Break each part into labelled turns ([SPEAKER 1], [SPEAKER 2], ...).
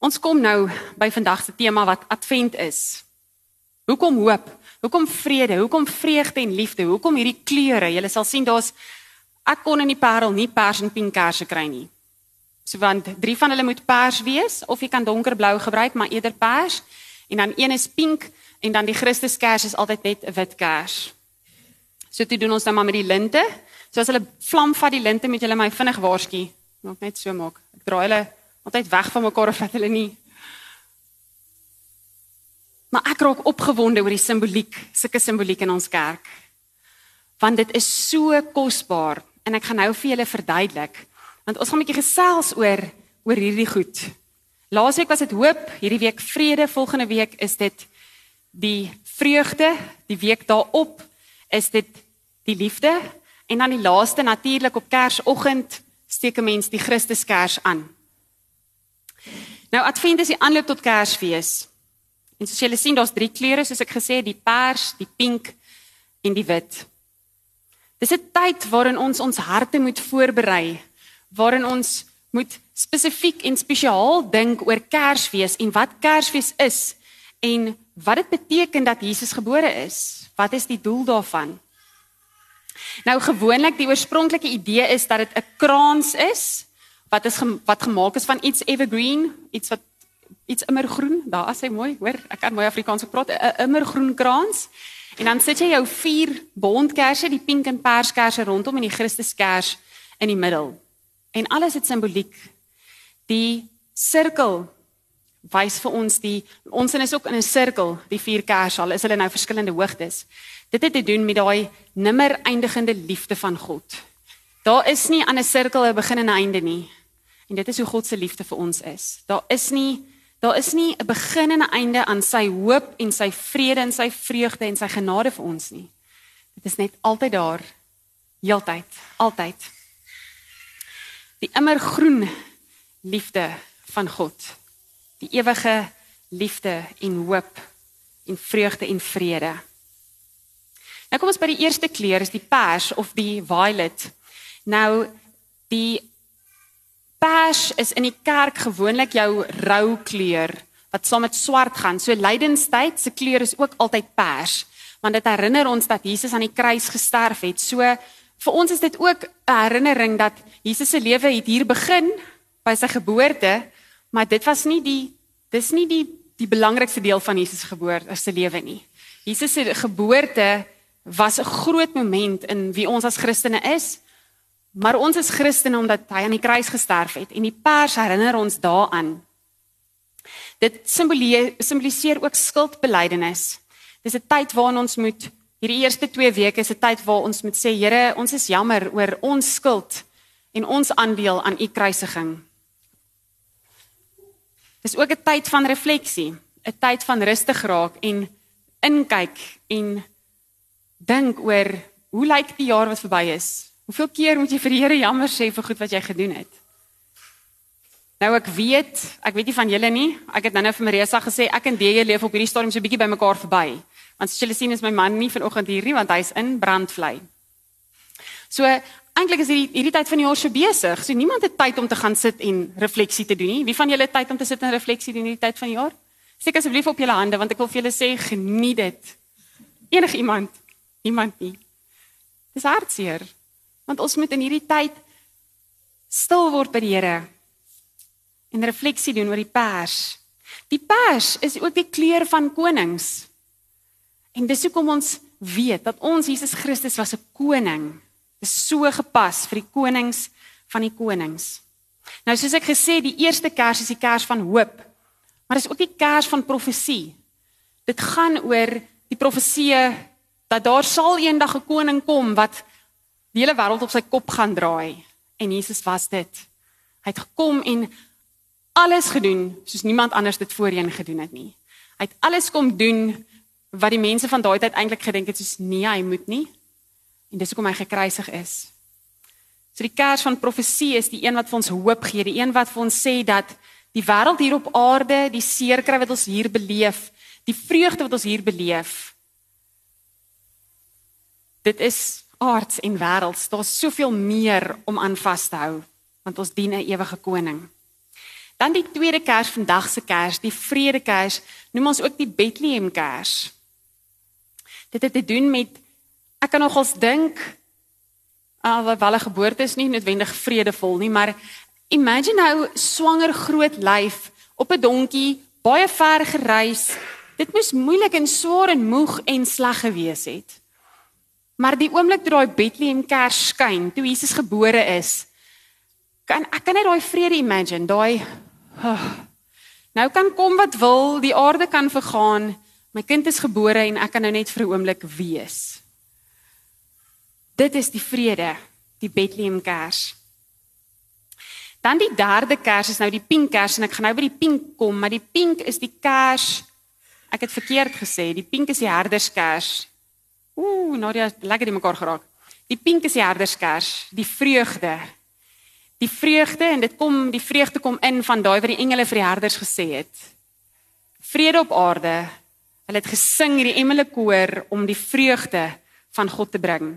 [SPEAKER 1] Ons kom nou by vandag se tema wat Advent is. Hoekom hoop? Hoekom vrede? Hoekom vreugde en liefde? Hoekom hierdie kleure? Jy sal sien daar's ek kon in die Parel nie pers en pink kersse kry nie. So want drie van hulle moet pers wees of jy kan donkerblou gebruik, maar eerder pers. En dan een is pink en dan die Christuskers is altyd net 'n wit kers. So toe doen ons nou maar met die linte. So as hulle vlam vat die linte met julle my vinnig waarsku. Maak net so maak. Ek draai hulle altyd weg van mekaar of dat hulle nie Maar ek raak opgewonde oor die simboliek, sulke simboliek in ons kerk. Want dit is so kosbaar en ek gaan nou vir julle verduidelik. Want ons gaan 'n bietjie gesels oor oor hierdie goed. Laasweek was dit hoop, hierdie week vrede, volgende week is dit die vreugde, die week daarop is dit die liefde en dan die laaste natuurlik op Kersoggend steek 'n mens die Christuskers aan. Nou Advent is die aanloop tot Kersfees. En soos julle sien, daar's drie kleure soos ek gesê het, die pers, die pink en die wit. Dis 'n tyd waarin ons ons harte moet voorberei, waarin ons moet spesifiek en spesiaal dink oor Kersfees en wat Kersfees is en wat dit beteken dat Jesus gebore is. Wat is die doel daarvan? Nou gewoonlik die oorspronklike idee is dat dit 'n krans is wat is wat gemaak is van iets evergreen, iets wat iets immergroen. Daar as hy mooi, hoor, ek kan mooi Afrikaans praat. 'n Immergroen krans. En dan sit jy jou vier bondkersse, die pink en pers kersse rondom en die Christuskers in die middel. En alles het simboliek. Die sirkel wys vir ons die ons is ook in 'n sirkel, die vier kersse, al is hulle nou verskillende hoogtes. Dit het te doen met daai nimmer eindigende liefde van God. Daar is nie aan 'n sirkel 'n begin en 'n einde nie. En dit is hoe God se liefde vir ons is. Daar is nie Daar is nie 'n begin en 'n einde aan sy hoop en sy vrede en sy vreugde en sy genade vir ons nie. Dit is net altyd daar. Heeltyd, altyd. Die immergroen liefde van God. Die ewige liefde en hoop en vreugde en vrede. Nou kom ons by die eerste kleur, is die pers of die violet. Nou die Pers is in die kerk gewoonlik jou rou kleur wat saam met swart gaan. So lydenstyd se kleur is ook altyd pers, want dit herinner ons dat Jesus aan die kruis gesterf het. So vir ons is dit ook 'n herinnering dat Jesus se lewe het hier begin by sy geboorte, maar dit was nie die dis nie die die belangrikste deel van Jesus geboorte se lewe nie. Jesus se geboorte was 'n groot moment in wie ons as Christene is. Maar ons is Christene omdat hy aan die kruis gesterf het en die pers herinner ons daaraan. Dit simboliseer ook skuldbelydenis. Dis 'n tyd waarin ons moet hierdie eerste 2 weke is 'n tyd waar ons moet sê Here, ons is jammer oor ons skuld en ons aandeel aan u kruisiging. Dis ook 'n tyd van refleksie, 'n tyd van rustig raak en inkyk en dink oor hoe lyk die jaar wat verby is? Hoeveel keer moet jy vir die Here jammer sê vir goed wat jy gedoen het? Nou ek weet, ek weet nie van julle nie. Ek het nou-nou vir Marisa gesê ek en DJ leef op hierdie stadium so 'n bietjie bymekaar verby. Want soos julle sien is my man nie vanoggend hier nie want hy's in brandvlei. So eintlik is hierdie hierdie tyd van die jaar so besig. So niemand het tyd om te gaan sit en refleksie te doen nie. Wie van julle het tyd om te sit en refleksie doen in hierdie tyd van die jaar? Steek asseblief op julle hande want ek wil vir julle sê geniet dit. Enige iemand? Niemand nie. Dis hartseer. Want ons moet in hierdie tyd stil word by die Here en refleksie doen oor die pers. Die pers is ook die kleur van konings. En dis hoekom ons weet dat ons Jesus Christus was 'n koning. Dis so gepas vir die konings van die konings. Nou soos ek gesê, die eerste kers is die kers van hoop. Maar dis ook die kers van profesie. Dit gaan oor die profeseë dat daar sal eendag 'n koning kom wat die hele wêreld op sy kop gaan draai en Jesus was dit. Hy het gekom en alles gedoen soos niemand anders dit voorheen gedoen het nie. Hy het alles kom doen wat die mense van daai tyd eintlik gedink het soos nee, hy moet nie. En dis hoekom hy gekruisig is. So die kers van profesie is die een wat vir ons hoop gee, die een wat vir ons sê dat die wêreld hier op aarde, die seerkry wat ons hier beleef, die vreugde wat ons hier beleef, dit is aards en wêrelds, daar's soveel meer om aan vas te hou, want ons dien 'n ewige koning. Dan die tweede kers vandag se kers, die vrede kers, noem ons ook die Bethlehem kers. Dit het te doen met ek kan nogals dink alhoewel 'n geboorte is nie noodwendig vredevol nie, maar imagine nou swanger groot lyf op 'n donkie, baie ver gereis. Dit moes moeilik en swaar en moeg en sleg gewees het. Maar die oomblik toe daai Bethlehem kers skyn, toe Jesus gebore is, kan ek kan net daai vrede imagine, daai oh, nou kan kom wat wil, die aarde kan vergaan, my kind is gebore en ek kan nou net vir 'n oomblik wees. Dit is die vrede, die Bethlehem kers. Dan die derde kers is nou die pink kers en ek gaan nou by die pink kom, maar die pink is die kers Ek het verkeerd gesê, die pink is die herderskers. Ooh, Nadia, lekker die mekaar geraak. Die pink is die herderskers, die vreugde. Die vreugde en dit kom, die vreugde kom in van daai wat die engele vir die herders gesê het. Vrede op aarde. Hulle het gesing hierdie engele koor om die vreugde van God te bring.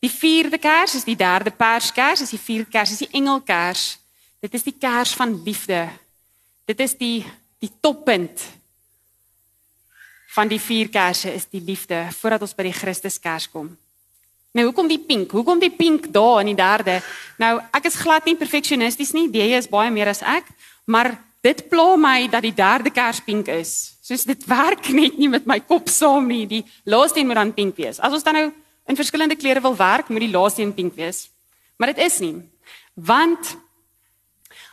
[SPEAKER 1] Die vierde kers is die derde perskers, is die vierde kers, is die engelkers. Dit is die kers van liefde. Dit is die die toppunt van die vier kersse is die liefde voordat ons by die Christuskers kom. Nou hoekom die pink? Hoekom die pink daar in die derde? Nou ek is glad nie perfeksionisties nie. Jy is baie meer as ek, maar dit pla my dat die derde kers pink is. Soos dit werk net nie met my kop saam nie. Die laaste een moet dan pink wees. As ons dan nou in verskillende kleure wil werk, moet die laaste een pink wees. Maar dit is nie. Want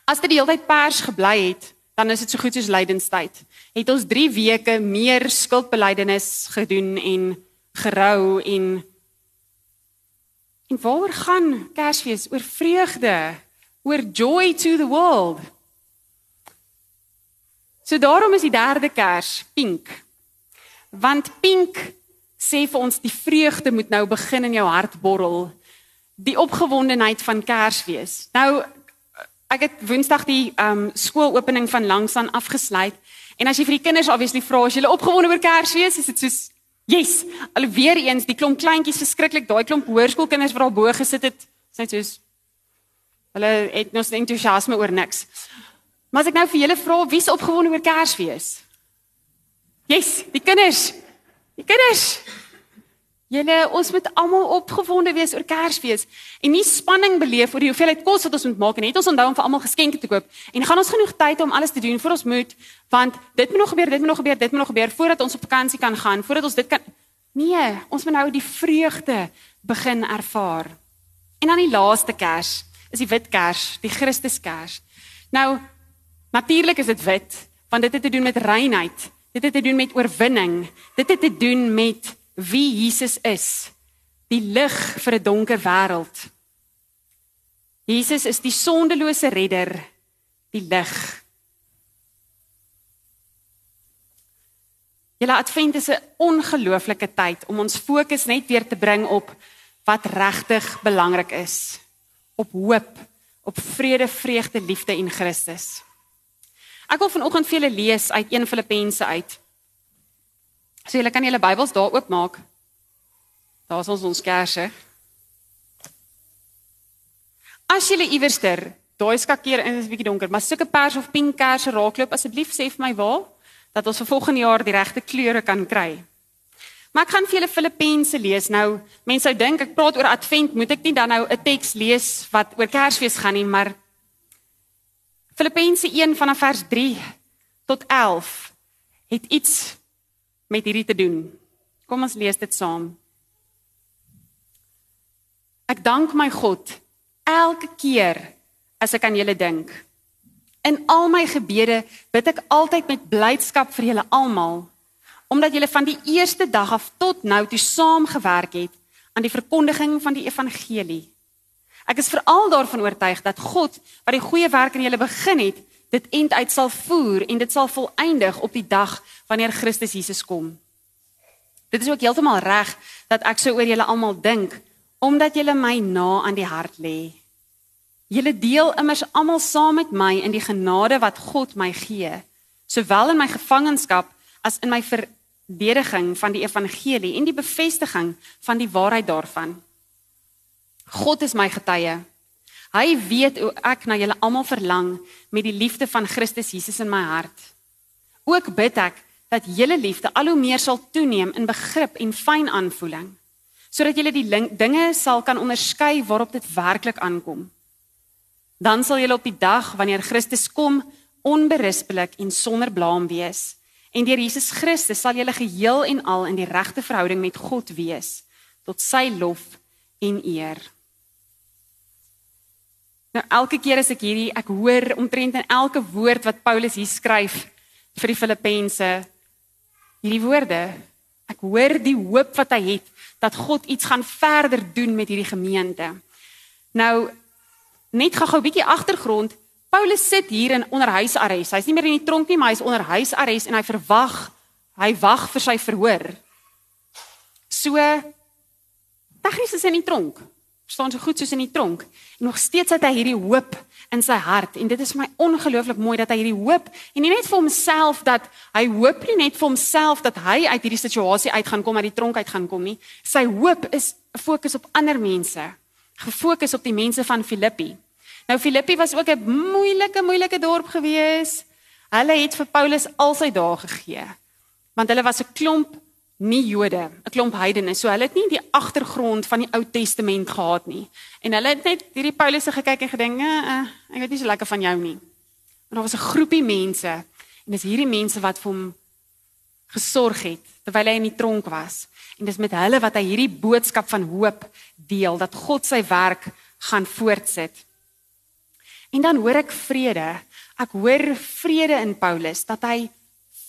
[SPEAKER 1] as dit die hele tyd pers gebly het, dan is dit so goed soos lydenstyd. Het ons 3 weke meer skuldbelydenis gedoen en gerou en en waaroor gaan Kersfees? Oor vreugde, oor joy to the world. So daarom is die derde Kers pink. Want pink sê vir ons die vreugde moet nou begin in jou hart borrel. Die opgewondenheid van Kersfees. Nou ek het Woensdag die ehm um, skoolopening van Langsaan afgesluit en as jy vir die kinders obviously vra as hulle opgewonde oor Kersfees, is dit soos yes, alweer eens die klomp kleintjies verskriklik, daai klomp hoërskoolkinders wat daar bo gesit het, sê soos hulle het nog entoesiasme oor niks. Maar as ek nou vir julle vra wie's opgewonde oor Kersfees? Yes, die kinders. Die kinders. Julle, ons moet almal opgewonde wees oor Kersfees en nie spanning beleef oor die hoeveelheid kos wat ons moet maak nie. Het ons onthou om vir almal geskenke te koop en gaan ons genoeg tyd om alles te doen voor ons moet want dit moet nog gebeur, dit moet nog gebeur, dit moet nog gebeur voordat ons op vakansie kan gaan, voordat ons dit kan Nee, ons moet nou die vreugde begin ervaar. En dan die laaste Kers is die wit Kers, die Christuskers. Nou natuurlik is dit wit want dit het te doen met reinheid. Dit het te doen met oorwinning. Dit het te doen met wie Jesus is, die lig vir 'n donker wêreld. Jesus is die sondelose redder, die lig. Julle advent is 'n ongelooflike tyd om ons fokus net weer te bring op wat regtig belangrik is, op hoop, op vrede, vreugde, liefde in Christus. Ek wil vanoggend vir julle lees uit 1 Filippense uit. So julle kan julle Bybels daar oopmaak. Daar is ons ons kersse. As julle iewerster daai skakeer in is 'n bietjie donker, maar sulke pers of pink kersse raakloop asseblief sê vir my waar dat ons vir volgende jaar die regte kleure kan kry. Maar ek gaan vir julle Filippense lees. Nou, mense sou dink ek praat oor Advent, moet ek nie dan nou 'n teks lees wat oor Kersfees gaan nie, maar Filippense 1 vanaf vers 3 tot 11 het iets met hierdie te doen. Kom ons lees dit saam. Ek dank my God elke keer as ek aan julle dink. In al my gebede bid ek altyd met blydskap vir julle almal, omdat julle van die eerste dag af tot nou toe saam gewerk het aan die verkondiging van die evangelie. Ek is veral daarvan oortuig dat God wat die goeie werk in julle begin het, dit end uit sal voer en dit sal volëindig op die dag wanneer Christus Jesus kom. Dit is ook heeltemal reg dat ek so oor julle almal dink omdat julle my na aan die hart lê. Julle deel immers almal saam met my in die genade wat God my gee, sowel in my gevangenskap as in my verdediging van die evangelie en die bevestiging van die waarheid daarvan. God is my getuie. Hy weet hoe ek na julle almal verlang met die liefde van Christus Jesus in my hart. Ook bid ek dat julle liefde al hoe meer sal toeneem in begrip en fyn aanvoeling, sodat julle die dinge sal kan onderskei waarop dit werklik aankom. Dan sal julle op die dag wanneer Christus kom onberispelik en sonder blaam wees. En deur Jesus Christus sal julle geheel en al in die regte verhouding met God wees tot sy lof en eer. Nou elke keer as ek hierdie ek hoor omtrent in elke woord wat Paulus hier skryf vir die Filippense hierdie woorde ek hoor die hoop wat hy het dat God iets gaan verder doen met hierdie gemeente. Nou net gou-gou 'n bietjie agtergrond Paulus sit hier in onderhuisarrest. Hy's nie meer in die tronk nie, maar hy's onder huisarrest en hy verwag hy wag vir sy verhoor. So tegnies is hy in die tronk. Verstaan so goed soos in die tronk. En nog steeds het hy hierdie hoop in sy hart en dit is vir my ongelooflik mooi dat hy hierdie hoop en nie net vir homself dat hy hoop nie net vir homself dat hy uit hierdie situasie uit gaan kom uit die tronk uit gaan kom nie. Sy hoop is fokus op ander mense. Gefokus op die mense van Filippi. Nou Filippi was ook 'n moeilike moeilike dorp gewees. Hulle het vir Paulus al sy dae gegee. Want hulle was 'n klomp nie Jode, 'n klomp heidene. So hulle het nie die agtergrond van die Ou Testament gehad nie. En hulle het net hierdie Paulus se gekyk en gedink, uh, ek weet nie so lekker van jou nie. Maar daar was 'n groepie mense en dis hierdie mense wat vir hom gesorg het terwyl hy in die tronk was. En dis met hulle wat hy hierdie boodskap van hoop deel dat God sy werk gaan voortsit. En dan hoor ek vrede. Ek hoor vrede in Paulus dat hy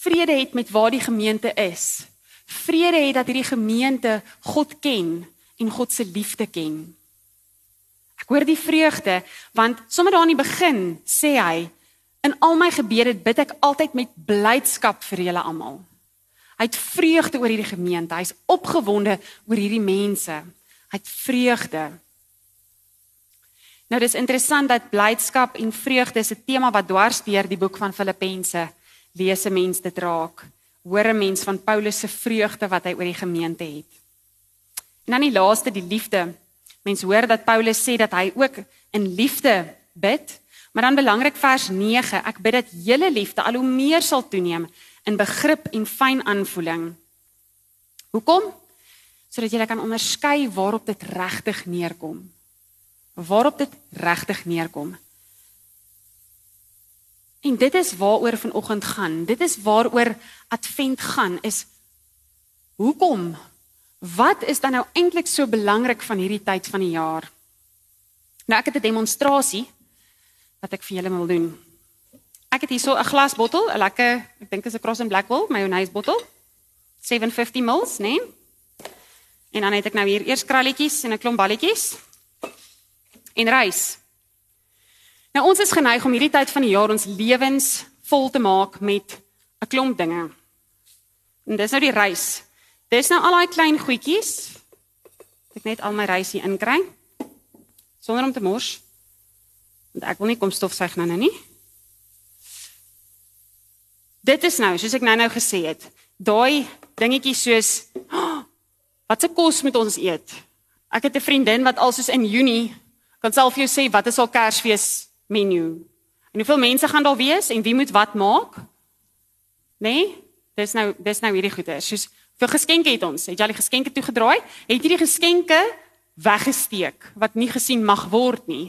[SPEAKER 1] vrede het met waar die gemeente is. Vrede het dat hierdie gemeente God ken en God se liefde ken. Ek hoor die vreugde want sommer daar in die begin sê hy in al my gebede bid ek altyd met blydskap vir julle almal. Hy het vreugde oor hierdie gemeente. Hy's opgewonde oor hierdie mense. Hy het vreugde. Nou dis interessant dat blydskap en vreugde is 'n tema wat dwars deur die boek van Filippense lees 'n mens dit raak. Hoor 'n mens van Paulus se vreugde wat hy oor die gemeente het. En dan die laaste die liefde. Mens hoor dat Paulus sê dat hy ook in liefde bid, maar dan belangrik vers 9, ek bid dat julle liefde al hoe meer sal toeneem in begrip en fyn aanvoeling. Hoekom? Sodat jy kan onderskei waarop dit regtig neerkom waarop dit regtig neerkom. En dit is waaroor vanoggend gaan. Dit is waaroor Advent gaan is hoekom? Wat is dan nou eintlik so belangrik van hierdie tyd van die jaar? Nou ek het 'n demonstrasie wat ek vir julle wil doen. Ek het hierso 'n glasbottel, 'n lekker, ek dink dit is 'n Cross and Blackwell mayonnaise bottel. 750 ml, né? Nee? En dan het ek nou hier eers kralletjies en 'n klomp balletjies en reis. Nou ons is geneig om hierdie tyd van die jaar ons lewens vol te maak met 'n klomp dinge. En dis nou die reis. Dis nou al daai klein goedjies. Ek net al my reis hier inkry sonder om te mors. Want ek wil nie kom stofsuig nou nou nie. Dit is nou, soos ek nou-nou gesê het, daai dingetjies soos oh, wat se kos moet ons eet? Ek het 'n vriendin wat al soos in Junie kan self vir jou sê wat is al Kersfees menu? En hoeveel mense gaan daar wees en wie moet wat maak? Nee, dis nou dis nou hierdie goeie. Soos vir geskenke het ons. Het jy al die geskenke toegedraai? Het jy die geskenke weggesteek wat nie gesien mag word nie?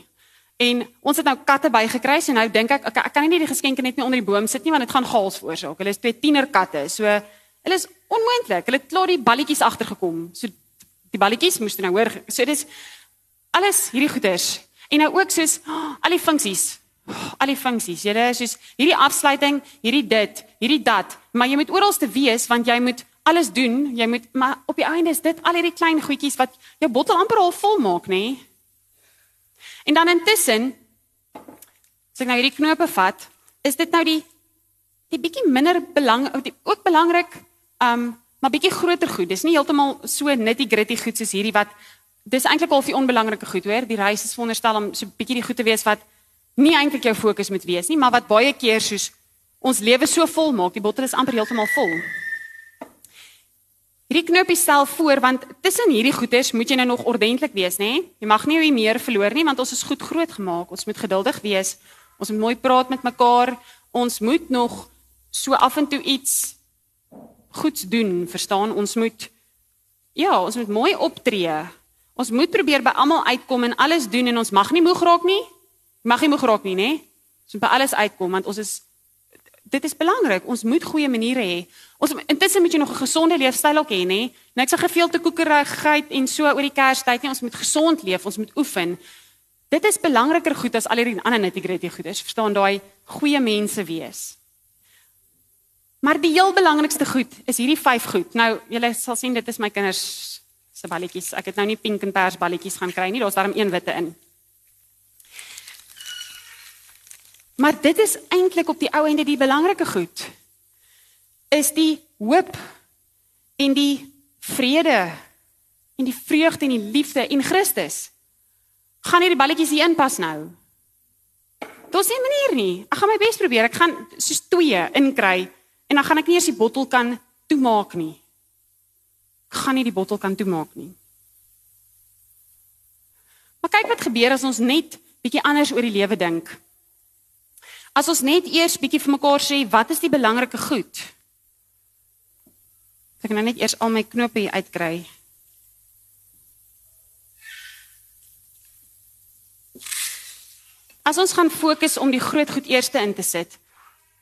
[SPEAKER 1] En ons het nou katte bygekry en nou dink ek okay, ek kan nie die geskenke net nie onder die boom sit nie want dit gaan gaals veroorsaak. Hulle is twee tienerkatte. So hulle is onmoontlik. Hulle het klaar die balletjies agtergekom. So die balletjies moes nou hoor. So dis alles hierdie goeders en nou ook soos oh, al die funksies. Oh, al die funksies jy is soos hierdie afsluiting hierdie dit hierdie dat. Maar jy moet oral te wees want jy moet alles doen. Jy moet maar op die einde is dit al hierdie klein goedjies wat jou bottel amper al vol maak nê? En dan intussen as ek nou hierdie knope vat is dit nou die die bietjie minder belang die, ook belangrik um maar bietjie groter goed. Dis nie heeltemal so nitty gritty goed soos hierdie wat dis eintlik al die onbelangrike goed, hoor. Die reis is veronderstel om so 'n bietjie die goed te wees wat nie eintlik jou fokus moet wees nie, maar wat baie keer soos ons lewe so vol maak, die bottel is amper heeltemal vol. Hierdie knoopie stel voor want tussen hierdie goeders moet jy nou nog ordentlik wees, nê? Jy mag nie meer verloor nie want ons is goed groot gemaak. Ons moet geduldig wees. Ons moet mooi praat met mekaar. Ons moet nog so af en toe iets goeds doen, verstaan? Ons moet ja, ons moet mooi optree. Ons moet probeer by almal uitkom en alles doen en ons mag nie moeg raak nie. Mag nie moeg raak nie, nê? Ons moet by alles uitkom want ons is dit is belangrik. Ons moet goeie maniere hê. Ons intussen moet jy nog 'n gesonde leefstyl ook hê, nê? Net so geveelde koekerigheid en so oor die Kerstyd nie. Ons moet gesond leef, ons moet oefen. Dit is belangriker goed as al hierdie ander nitty-gritty goeders. Verstaan daai goeie mense wees. Maar die heel belangrikste goed is hierdie vyf goed. Nou, julle sal sien dit is my kinders se balletjies. Ek het nou nie pink en pers balletjies gaan kry nie. Daar's daarom een witte in. Maar dit is eintlik op die ou ende die belangrike goed. Is die hoop en die vrede en die vreugde en die liefde in Christus. Gaan hierdie balletjies hier inpas nou? Daar's nie 'n manier nie. Ek gaan my bes probeer. Ek gaan soos twee inkry en dan gaan ek nie eers die bottel kan toemaak nie. Gaan nie die bottel kan toemaak nie. Maar kyk wat gebeur as ons net bietjie anders oor die lewe dink. As ons net eers bietjie vir mekaar sê wat is die belangrike goed? Ek kan nou net eers al my knope hier uitkry. As ons gaan fokus om die groot goed eerste in te sit.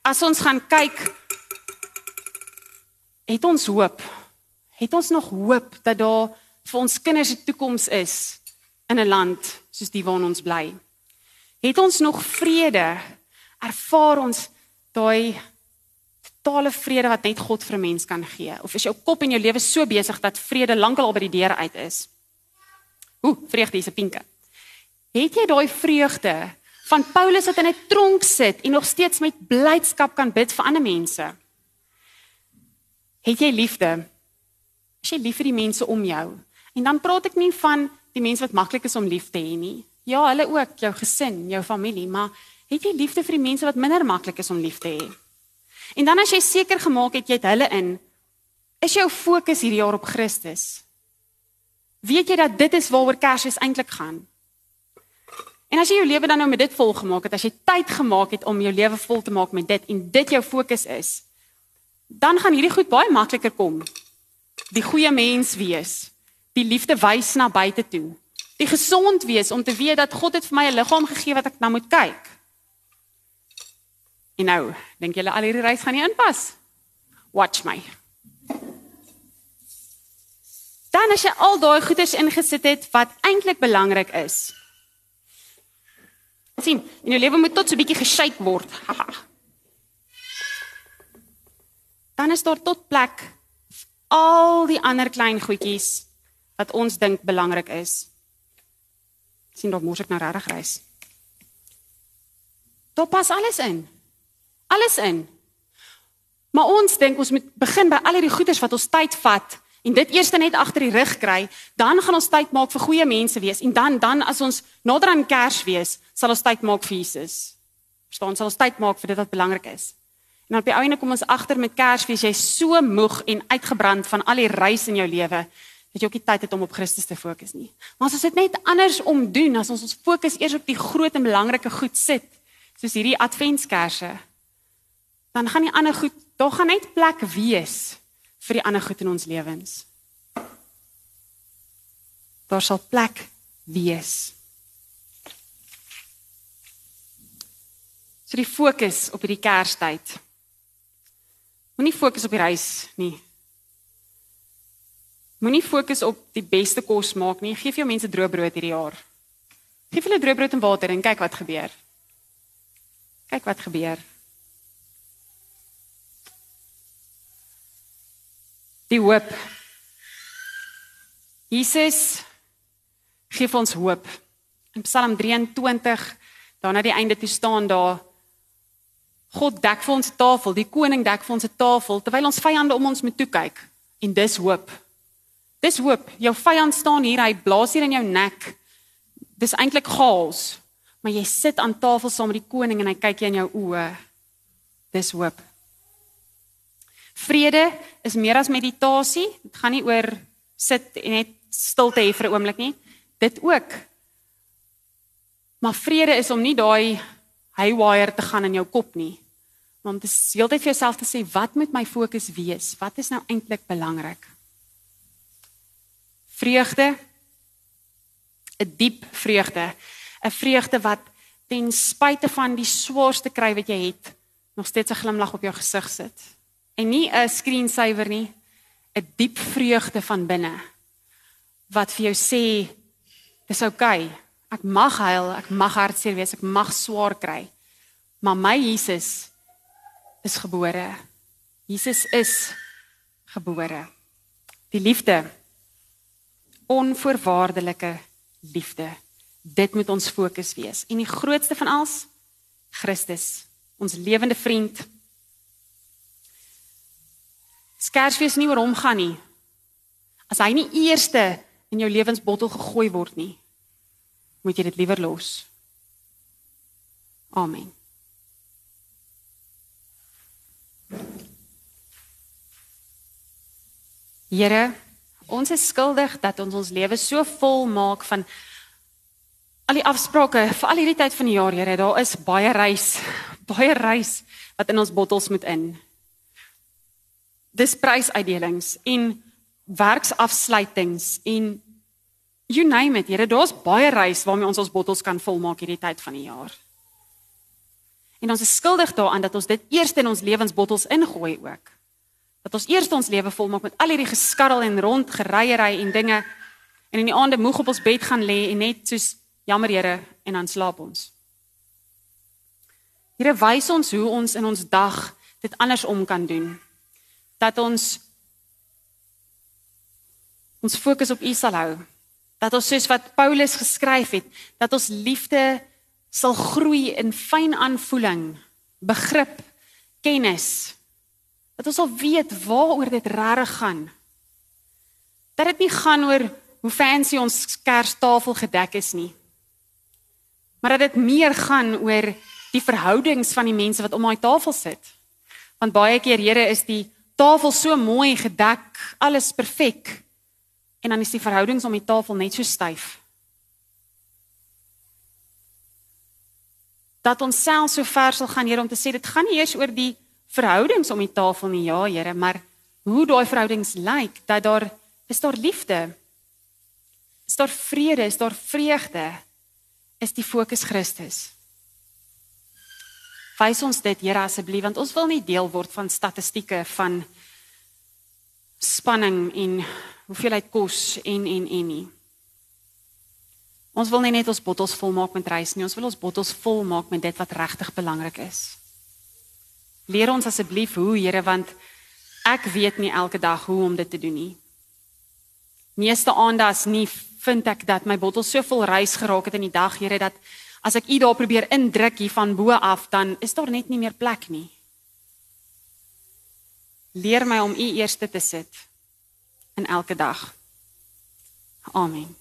[SPEAKER 1] As ons gaan kyk het ons hoop. Het ons nog hoop dat daar vir ons kinders 'n toekoms is in 'n land soos die waarin ons bly? Het ons nog vrede? Ervaar ons daai totale vrede wat net God vir 'n mens kan gee? Of is jou kop en jou lewe so besig dat vrede lankal al by die deur uit is? Ooh, vreugde is 'n pinke. Het jy daai vreugde van Paulus wat in 'n tronk sit en nog steeds met blydskap kan bid vir ander mense? Het jy liefde? Is jy lief vir die mense om jou? En dan praat ek nie van die mense wat maklik is om lief te hê nie. Ja, hulle ook, jou gesin, jou familie, maar het jy liefde vir die mense wat minder maklik is om lief te hê? En dan as jy seker gemaak het jy het hulle in, is jou fokus hierdie jaar op Christus. Weet jy dat dit is waaroor Kersfees eintlik gaan? En as jy jou lewe dan nou met dit vol gemaak het, as jy tyd gemaak het om jou lewe vol te maak met dit en dit jou fokus is, dan gaan hierdie goed baie makliker kom. Die goeie mens wees, die liefde wys na buite toe. Die gesond wees om te weet dat God het vir my 'n liggaam gegee wat ek na moet kyk. En nou, dink julle al hierdie reis gaan nie inpas? Watch my. Dan as jy al daai goeders ingesit het wat eintlik belangrik is. sien, in jou lewe moet tot so 'n bietjie geshake word. Haha dan is daar tot plek al die ander klein goedjies wat ons dink belangrik is. sien dalk mos ek nou regtig reis. Daar pas alles in. Alles in. Maar ons dink ons moet begin by al hierdie goeders wat ons tyd vat en dit eers net agter die rug kry, dan gaan ons tyd maak vir goeie mense wees en dan dan as ons nader aan Kersfees, sal ons tyd maak vir Jesus. Verstaan, sal ons tyd maak vir dit wat belangrik is. En op die einde kom ons agter met Kersfees jy so moeg en uitgebrand van al die reis in jou lewe dat jy ook nie tyd het om op Christus te fokus nie. Maar as ons dit net andersom doen, as ons ons fokus eers op die groot en belangrike goed sit, soos hierdie adventskerse, dan gaan die ander goed, daar gaan net plek wees vir die ander goed in ons lewens. Daar sal plek wees. So die fokus op hierdie Kerstyd. Moenie fokus op die reis nie. Moenie fokus op die beste kos maak nie. Geef jou mense droë brood hierdie jaar. Geef hulle droë brood en water en kyk wat gebeur. Kyk wat gebeur. Die hoop. Jesus gee ons hoop. In Psalm 23, daar na die einde toe staan daar God dek vir ons 'n tafel, die koning dek vir ons 'n tafel terwyl ons vyande om ons moet toe kyk. En dis hoop. Dis hoop. Jou vyand staan hier, hy blaas hier in jou nek. Dis eintlik chaos. Maar jy sit aan tafel saam met die koning en hy kyk jy in jou oë. Dis hoop. Vrede is meer as meditasie. Dit gaan nie oor sit en net stilte hê vir 'n oomblik nie. Dit ook. Maar vrede is om nie daai haywire te gaan in jou kop nie. Maar om te heeltyd vir jouself te sê wat moet my fokus wees? Wat is nou eintlik belangrik? Vreugde 'n diep vreugde, 'n vreugde wat ten spyte van die swaarste kry wat jy het, nog steeds 'n glimlag op jou gesig sit. En nie 'n screensaver nie, 'n diep vreugde van binne wat vir jou sê dis oukei. Okay. Ek mag huil, ek mag hartseer wees, ek mag swaar kry. Maar my Jesus is gebore. Jesus is gebore. Die liefde onvoorwaardelike liefde. Dit moet ons fokus wees. En die grootste van alles, Christus, ons lewende vriend. Skersfees nie oor hom gaan nie. As hy nie eerste in jou lewensbottel gegooi word nie, moet jy dit liewer los. Amen. Here Ons is skuldig dat ons ons lewe so vol maak van al die afsprake vir al hierdie tyd van die jaar, Here. Daar is baie reis, baie reis wat in ons bottels moet in. Dis prysuitdelings en werksafsluitings en you name it, Here. Daar's baie reis waarmee ons ons bottels kan volmaak hierdie tyd van die jaar. En ons is skuldig daaraan dat ons dit eers in ons lewensbottels ingooi ook dat ons eers ons lewe volmaak met al hierdie geskarrel en rond geryery en dinge en in die aande moeg op ons bed gaan lê en net soos jammer Here en dan slaap ons. Here wys ons hoe ons in ons dag dit andersom kan doen. Dat ons ons fokus op U sal hou. Dat ons soos wat Paulus geskryf het, dat ons liefde sal groei in fyn aanvoeling, begrip, kennis Dat ons al weet waaroor dit regtig gaan. Dat dit nie gaan oor hoe fancy ons kerstafel gedek is nie. Maar dat dit meer gaan oor die verhoudings van die mense wat om daai tafel sit. Want baie keer Here is die tafel so mooi gedek, alles perfek. En dan is die verhoudings om die tafel net so styf. Dat ons self so ver sal gaan Here om te sê dit gaan nie eers oor die verhoudings om die tafel nie, ja, Here, maar hoe daai verhoudings lyk, dat daar is daar liefde. Is daar vrede, is daar vreugde? Is die fokus Christus? Wys ons dit, Here, asseblief, want ons wil nie deel word van statistieke van spanning en hoeveelheid kos en en en nie. Ons wil nie net ons bottels vol maak met reis nie, ons wil ons bottels vol maak met dit wat regtig belangrik is. Leer ons asseblief hoe, Here, want ek weet nie elke dag hoe om dit te doen nie. Meeste aande as nie vind ek dat my bottel so vol reis geraak het in die dag, Here, dat as ek u daar probeer indruk hier van bo af, dan is daar net nie meer plek nie. Leer my om u eerste te sit in elke dag. Amen.